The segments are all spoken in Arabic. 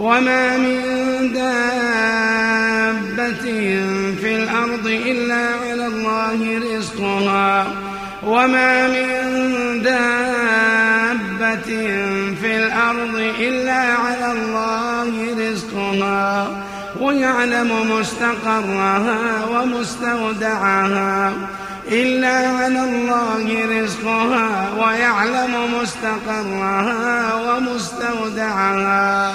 وما من دابة في الأرض إلا على الله رزقها وما من دابة في الأرض إلا على الله رزقها ويعلم مستقرها ومستودعها إلا على الله رزقها ويعلم مستقرها ومستودعها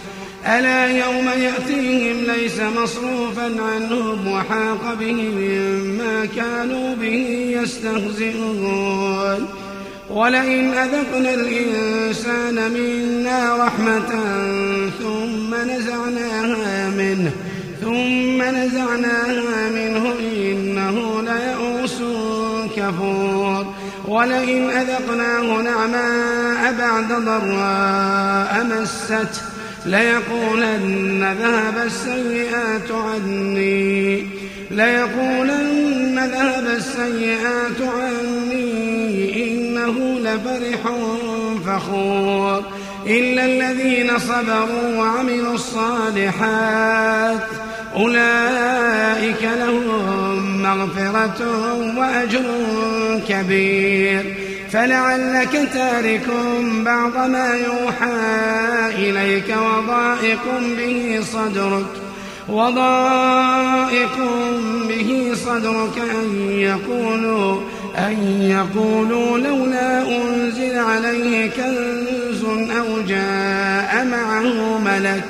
ألا يوم يأتيهم ليس مصروفا عنهم وحاق بهم ما كانوا به يستهزئون. ولئن أذقنا الإنسان منا رحمة ثم نزعناها منه ثم نزعناها منه إنه ليئوس كفور. ولئن أذقناه نعماء بعد ضراء مسته ليقولن ذهب السيئات عني. ليقولن ذهب السيئات عني. إنه لفرح فخور. إلا الذين صبروا وعملوا الصالحات. أولئك لهم مغفرة وأجر كبير. فلعلك تارك بعض ما يوحى إليك وضائق به صدرك وضائق به صدرك أن يقولوا أن يقولوا لولا أنزل عليه كنز أو جاء معه ملك.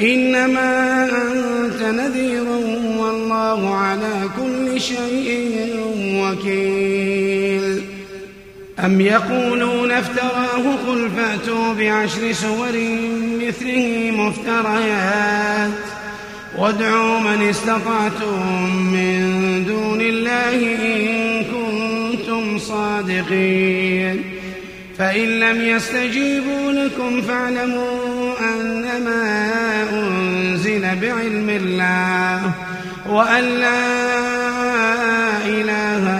إنما أنت نذير والله على كل شيء وكيل. أم يقولون افتراه قل فأتوا بعشر سور مثله مفتريات. وادعوا من استطعتم من دون الله إن كنتم صادقين. فإن لم يستجيبوا لكم فاعلموا أنما أنزل بعلم الله وأن لا إله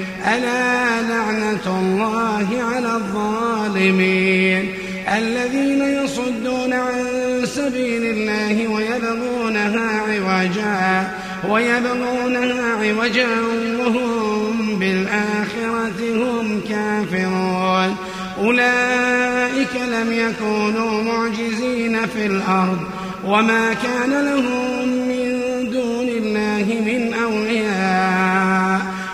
ألا لعنة الله على الظالمين الذين يصدون عن سبيل الله ويبغونها عوجا ويبغونها عوجا وهم بالآخرة هم كافرون. أولئك لم يكونوا معجزين في الأرض وما كان لهم من دون الله من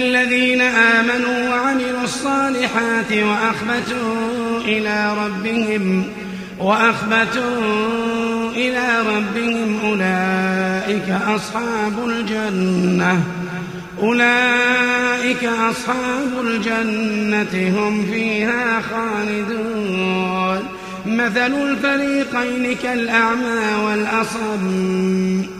الذين آمنوا وعملوا الصالحات وأخبتوا إلى ربهم وأخبتوا إلى ربهم أولئك أصحاب الجنة. أولئك أصحاب الجنة هم فيها خالدون. مثل الفريقين كالأعمى والأصم.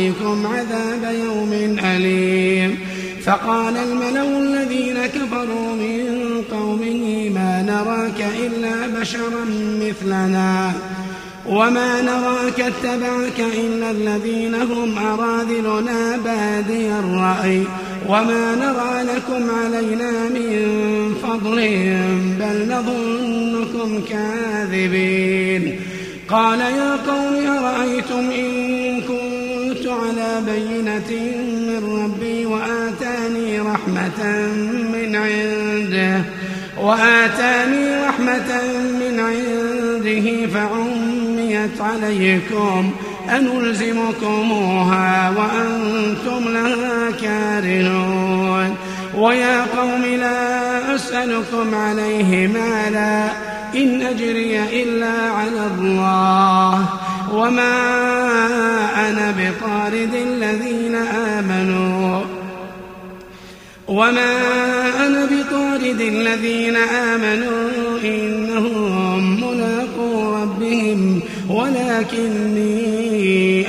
عليكم عذاب يوم أليم. فقال الملأ الذين كفروا من قومه ما نراك إلا بشرا مثلنا. وما نراك اتبعك إلا الذين هم أراذلنا بادي الرأي. وما نرى لكم علينا من فضل بل نظنكم كاذبين. قال يا قوم أرأيتم إن كنت على بينة من ربي وآتاني رحمة من عنده وآتاني رحمة من عنده فعميت عليكم أنلزمكموها وأنتم لها كارهون. ويا قوم لا أسألكم عليه مالا إن أجري إلا على الله. وما أنا بطارد الذين آمنوا وما أنا بطارد الذين آمنوا إنهم ملاقو ربهم ولكني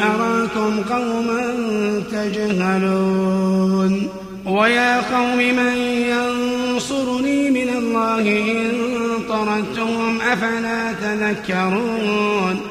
أراكم قوما تجهلون ويا قوم من ينصرني من الله إن طردتهم أفلا تذكرون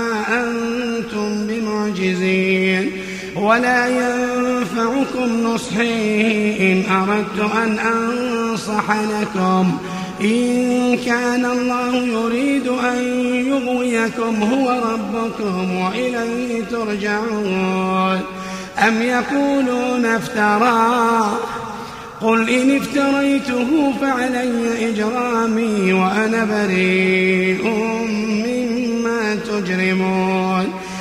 ولا ينفعكم نصحي إن أردت أن أنصح لكم. إن كان الله يريد أن يغويكم هو ربكم وإليه ترجعون. أم يقولون افتراه قل إن افتريته فعلي إجرامي وأنا بريء مما تجرمون.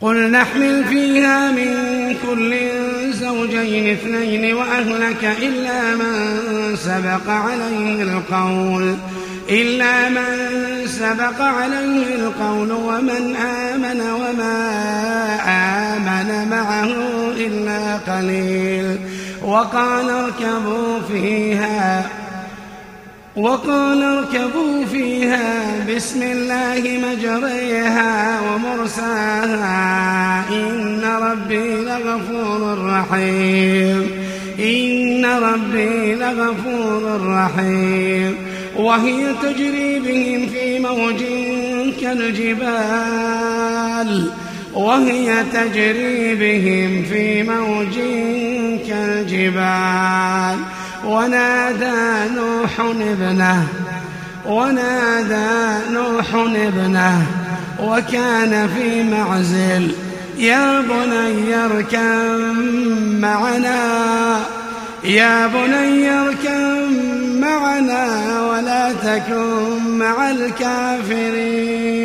قل نحمل فيها من كل زوجين اثنين وأهلك إلا من سبق عليه القول إلا من سبق عليه القول ومن آمن وما آمن معه إلا قليل وقال اركبوا فيها وقال اركبوا فيها بسم الله مجريها ومرساها إن ربي لغفور رحيم. إن ربي لغفور رحيم. وهي تجري بهم في موج كالجبال. وهي تجري بهم في موج كالجبال. ونادى نوح ابنه ونادى نوح ابنه وكان في معزل يا بني اركب معنا يا بني اركب معنا ولا تكن مع الكافرين.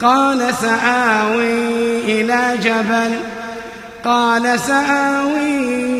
قال سآوي إلى جبل قال سآوي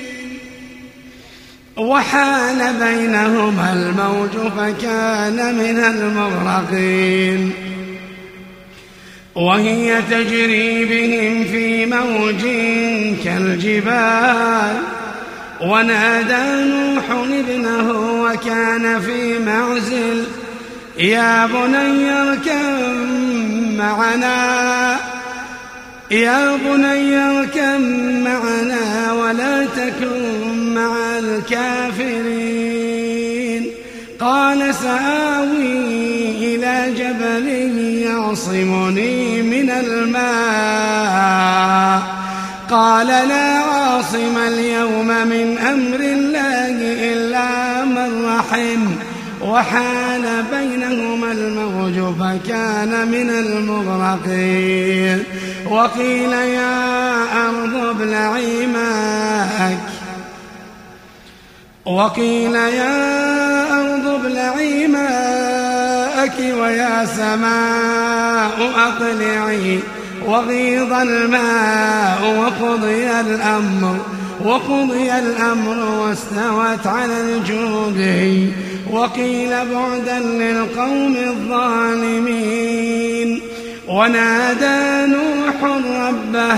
وحال بينهما الموج فكان من المغرقين. وهي تجري بهم في موج كالجبال. ونادى نوح ابنه وكان في معزل. يا بني اركب معنا. يا بني اركب معنا ولا تكن مع الكافرين. قال سآوي إلى جبل يعصمني من الماء. قال لا عاصم اليوم من أمر الله إلا من رحم. وحال بينهما الموج فكان من المغرقين. وقيل يا أرض ابلعي ماءك. وقيل يا أرض ابلعي ماءك ويا سماء أقلعي وغيض الماء وقضي الأمر وقضي الأمر واستوت على الجود. وقيل بعدا للقوم الظالمين. ونادى نوح ربه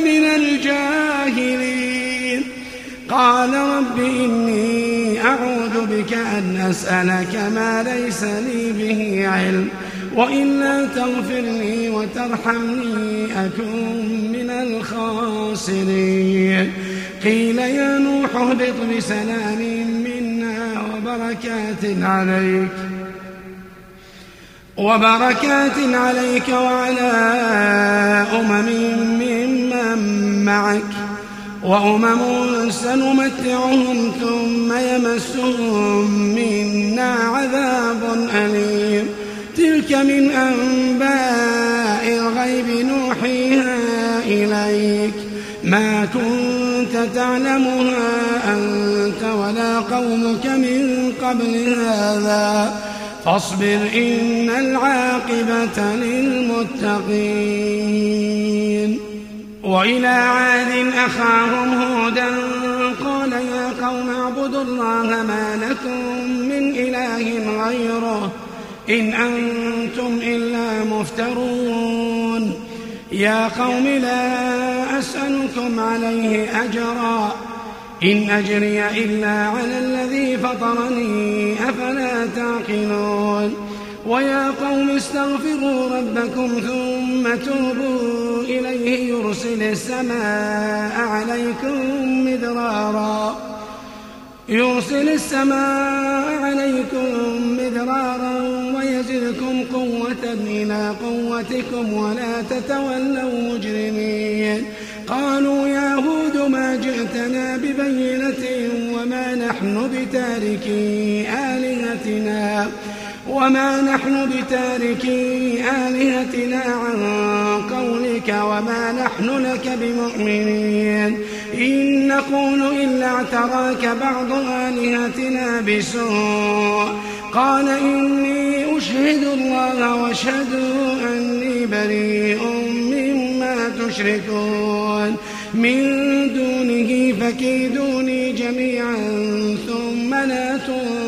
من الجاهلين. قال رب إني أعوذ بك أن أسألك ما ليس لي به علم وإلا تغفر لي وترحمني أكون من الخاسرين. قيل يا نوح اهبط بسلام منا وبركات عليك وبركات عليك وعلى أمم معك وأمم سنمتعهم ثم يمسهم منا عذاب أليم. تلك من أنباء الغيب نوحيها إليك. ما كنت تعلمها أنت ولا قومك من قبل هذا. فاصبر إن العاقبة للمتقين. وإلى عاد أخاهم هودا قال يا قوم اعبدوا الله ما لكم من إله غيره إن أنتم إلا مفترون. يا قوم لا أسألكم عليه أجرا. إن أجري إلا على الذي فطرني أفلا تعقلون. ويا قوم استغفروا ربكم ثم توبوا إليه يرسل السماء عليكم مدرارا. يرسل السماء عليكم مدرارا ويزدكم قوة إلى قوتكم ولا تتولوا مجرمين. قالوا يا هود ما جئتنا ببينة وما نحن بتاركي آلهتنا. وما نحن بتاركي آلهتنا عن قولك وما نحن لك بمؤمنين إن نقول إلا اعتراك بعض آلهتنا بسوء قال إني أشهد الله واشهدوا أني بريء مما تشركون من دونه فكيدوني جميعا ثم لا تنظرون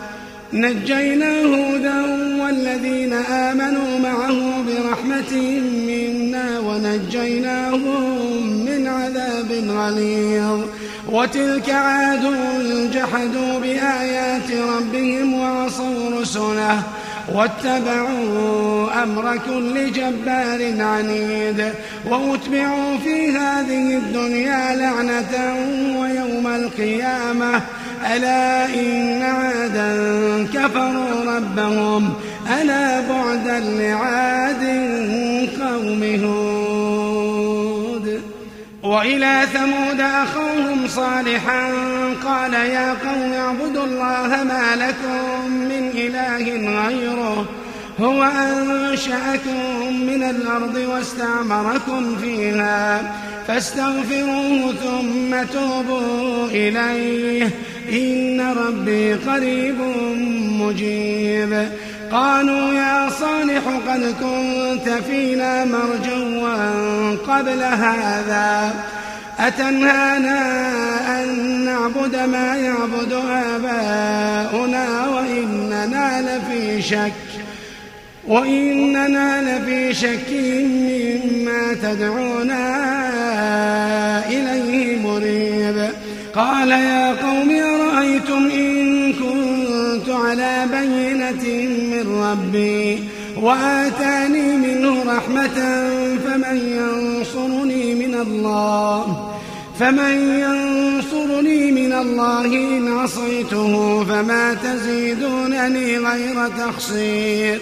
نجينا هودا والذين آمنوا معه برحمة منا ونجيناهم من عذاب غليظ. وتلك عاد جحدوا بآيات ربهم وعصوا رسله واتبعوا أمر كل جبار عنيد. وأتبعوا في هذه الدنيا لعنة ويوم القيامة. ألا إن عادا كفروا ربهم ألا بعدا لعاد قوم هود وإلى ثمود أخوهم صالحا قال يا قوم اعبدوا الله ما لكم من إله غيره هو أنشأكم من الأرض واستعمركم فيها فاستغفروه ثم توبوا إليه. إن ربي قريب مجيب. قالوا يا صالح قد كنت فينا مرجوا قبل هذا. أتنهانا أن نعبد ما يعبد آباؤنا وإننا لفي شك. وإننا لفي شك مما تدعونا إليه مريب. قال يا قوم أرأيتم إن كنت على بينة من ربي وآتاني منه رحمة فمن ينصرني من الله فمن ينصرني من الله إن عصيته فما تزيدونني غير تخصير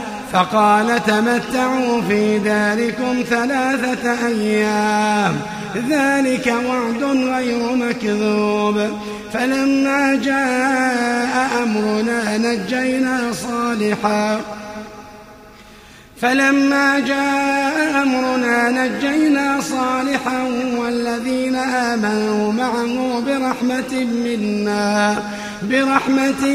فقال تمتعوا في داركم ثلاثة أيام. ذلك وعد غير مكذوب. فلما جاء أمرنا نجينا صالحا. فلما جاء أمرنا نجينا صالحا والذين آمنوا معه برحمة منا برحمة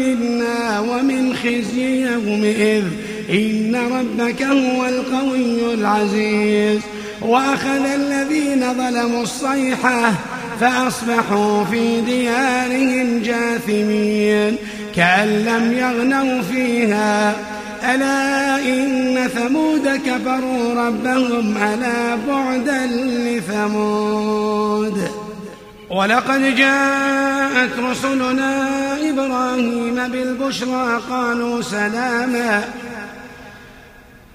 منا ومن خزي يومئذ. إن ربك هو القوي العزيز. وأخذ الذين ظلموا الصيحة فأصبحوا في ديارهم جاثمين. كأن لم يغنوا فيها. ألا إن ثمود كفروا ربهم ألا بعدا لثمود. ولقد جاءت رسلنا إبراهيم بالبشرى قالوا سلاما.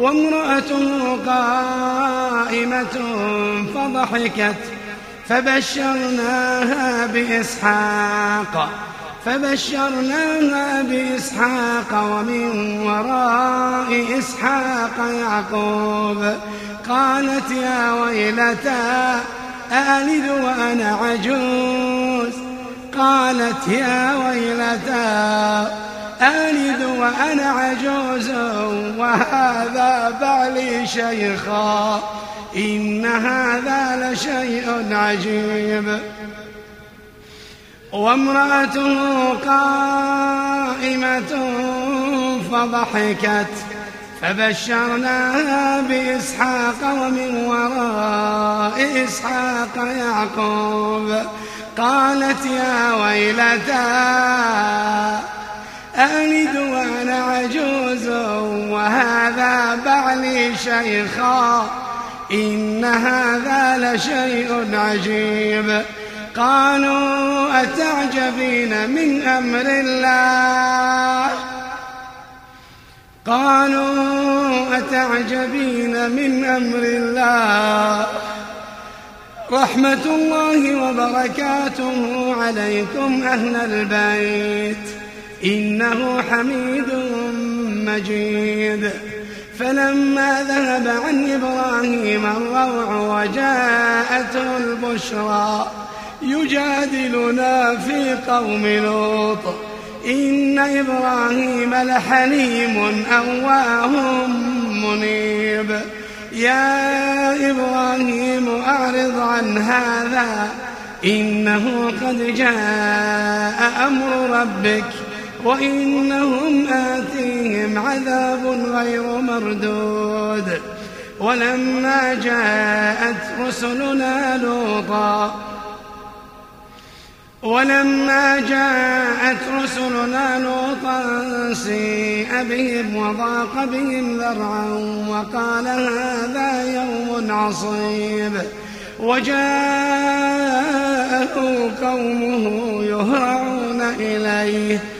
وامرأته قائمة فضحكت فبشرناها بإسحاق فبشرناها بإسحاق ومن وراء إسحاق يعقوب قالت يا ويلتى ألد وأنا عجوز؟ قالت يا ويلتى ألد وأنا عجوز وهذا بعلي شيخا. إن هذا لشيء عجيب. وامرأته قائمة فضحكت فبشرناها بإسحاق ومن وراء إسحاق يعقوب. قالت يا ويلتى ألد وأنا عجوز وهذا بعلي شيخا إن هذا لشيء عجيب. قالوا أتعجبين من أمر الله؟ قالوا أتعجبين من أمر الله؟ رحمة الله وبركاته عليكم أهل البيت. إنه حميد مجيد. فلما ذهب عن إبراهيم الروع وجاءته البشرى يجادلنا في قوم لوط. إن إبراهيم لحليم أواه منيب. يا إبراهيم أعرض عن هذا إنه قد جاء أمر ربك. وإنهم آتيهم عذاب غير مردود. ولما جاءت رسلنا لوطا ولما جاءت رسلنا لوطا سيء بهم وضاق بهم ذرعا وقال هذا يوم عصيب. وجاءه قومه يهرعون إليه.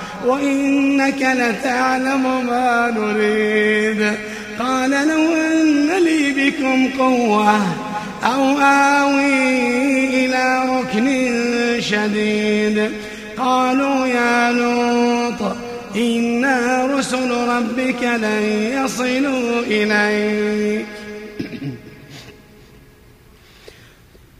وإنك لتعلم ما نريد. قال لو أن لي بكم قوة أو آوي إلى ركن شديد. قالوا يا لوط إنا رسل ربك لن يصلوا إليك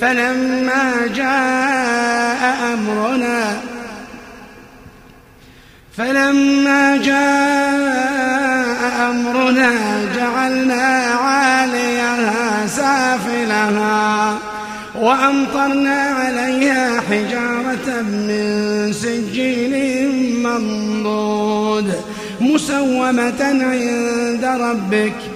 فلما جاء أمرنا فلما جاء أمرنا جعلنا عاليها سافلها وأمطرنا عليها حجارة من سجيل منضود مسومة عند ربك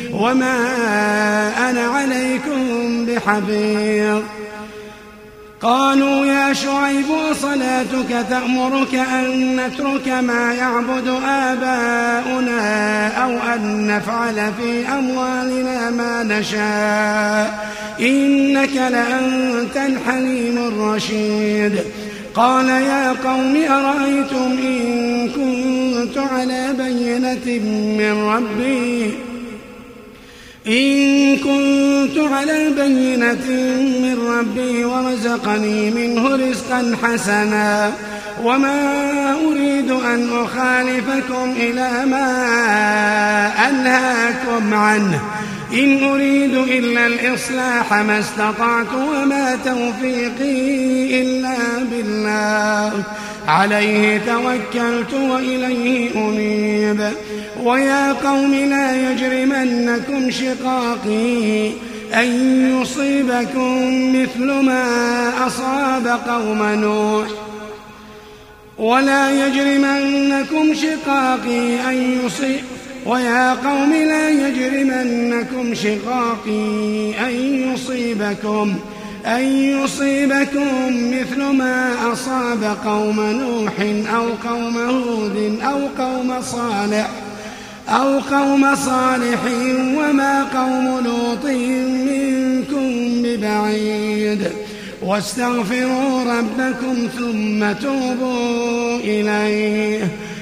وما أنا عليكم بحفيظ قالوا يا شعيب وصلاتك تأمرك أن نترك ما يعبد آباؤنا أو أن نفعل في أموالنا ما نشاء إنك لأنت الحليم الرشيد قال يا قوم أرأيتم إن كنت على بينة من ربي إن كنت على بينة من ربي ورزقني منه رزقا حسنا وما أريد أن أخالفكم إلى ما أنهاكم عنه. إن أريد إلا الإصلاح ما استطعت وما توفيقي إلا بالله. عليه توكلت وإليه أنيب. ويا قوم لا يجرمنكم شقاقي. أن يصيبكم مثل ما أصاب قوم نوح. ولا يجرمنكم شقاقي أن يصيب ويا قوم لا يجرمنكم شقاقي أن يصيبكم أن يصيبكم مثل ما أصاب قوم نوح أو قوم هود أو قوم صالح أو قوم صالح وما قوم لوط منكم ببعيد. واستغفروا ربكم ثم توبوا إليه.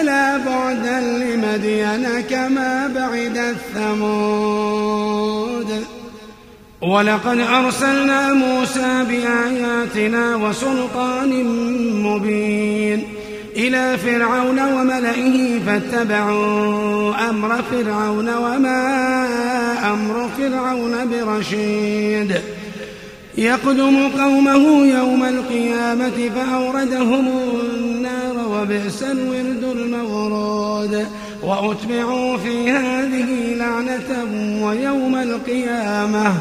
ألا بعدا لمدين كما بعد الثمود. ولقد أرسلنا موسى بآياتنا وسلطان مبين إلى فرعون وملئه فاتبعوا أمر فرعون وما أمر فرعون برشيد. يقدم قومه يوم القيامة فأوردهم النار وبئس الورد المورود وأتبعوا في هذه لعنة ويوم القيامة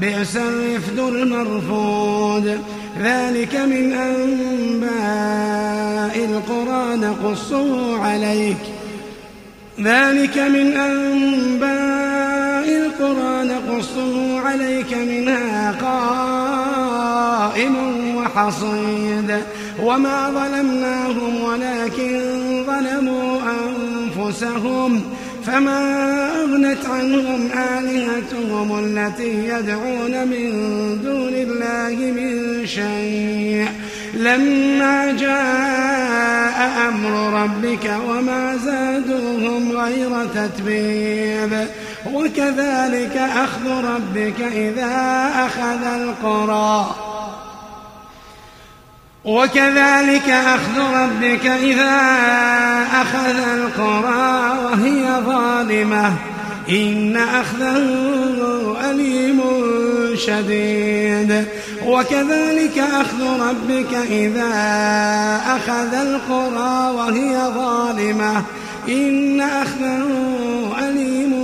بئس الرفد المرفود. ذلك من أنباء القرى نقصه عليك. ذلك من أنباء القرى نقصه عليك منها قائم وحصيد وما ظلمناهم ولكن ظلموا أنفسهم فما أغنت عنهم آلهتهم التي يدعون من دون الله من شيء لما جاء أمر ربك وما زادوهم غير تتبيب وكذلك أخذ ربك إذا أخذ القرى. وكذلك أخذ ربك إذا أخذ القرى وهي ظالمة. إن أخذه أليم شديد. وكذلك أخذ ربك إذا أخذ القرى وهي ظالمة. إن أخذه أليم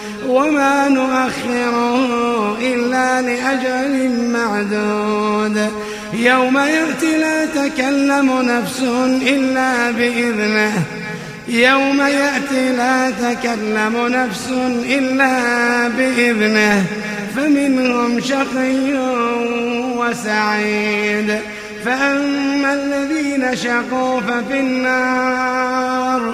وما نؤخره إلا لأجل معدود. يوم يأتي لا تكلم نفس إلا بإذنه. يوم يأتي لا تكلم نفس إلا بإذنه. فمنهم شقي وسعيد. فأما الذين شقوا ففي النار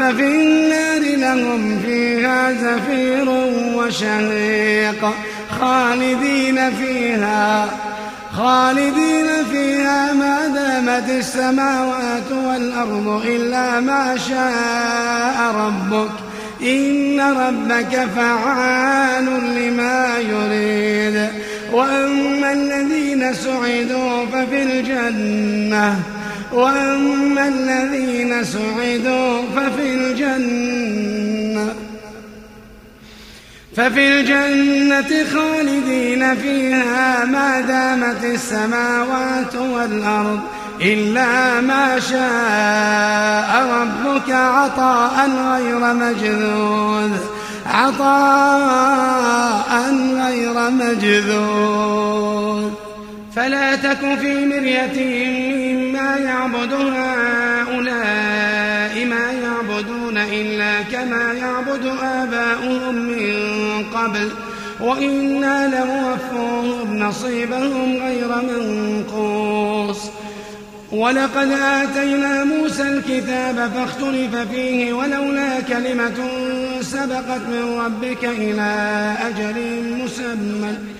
ففي النار لهم فيها زفير وشهيق خالدين فيها خالدين فيها ما دامت السماوات والأرض إلا ما شاء ربك. إن ربك فعال لما يريد. وأما الذين سعدوا ففي الجنة وأما الذين سعدوا ففي الجنة ففي الجنة خالدين فيها ما دامت السماوات والأرض إلا ما شاء ربك عطاء غير مجذوذ. عطاء غير مجذوذ. فلا تك في مرية مما يعبد هؤلاء ما يعبدون إلا كما يعبد آباؤهم من قبل وإنا لموفوهم نصيبهم غير منقوص. ولقد آتينا موسى الكتاب فاختلف فيه ولولا كلمة سبقت من ربك إلى أجل مسمى.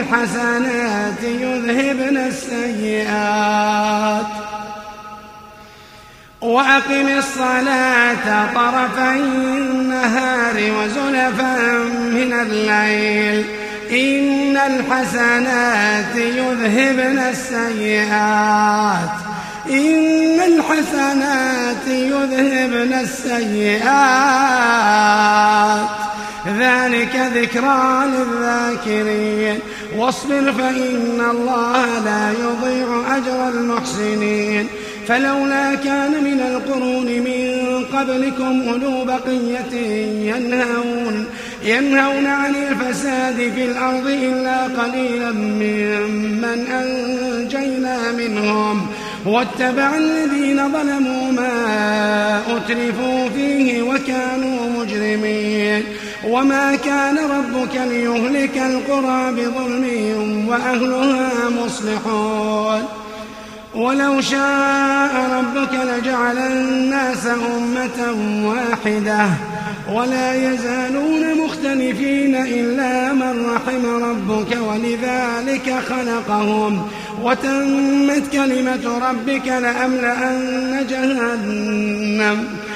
الحسنات يذهبن السيئات. وأقم الصلاة طرفي النهار وزلفا من الليل. إن الحسنات يذهبن السيئات. إن الحسنات يذهبن السيئات. ذلك ذكرى للذاكرين. واصبر فإن الله لا يضيع أجر المحسنين. فلولا كان من القرون من قبلكم أولو بقية ينهون ينهون عن الفساد في الأرض إلا قليلا ممن أنجينا منهم. واتبع الذين ظلموا ما أترفوا فيه وكانوا مجرمين. وما كان ربك ليهلك القرى بظلم وأهلها مصلحون. ولو شاء ربك لجعل الناس أمة واحدة. ولا يزالون مختلفين إلا من رحم ربك ولذلك خلقهم. وتمت كلمة ربك لأملأن جهنم.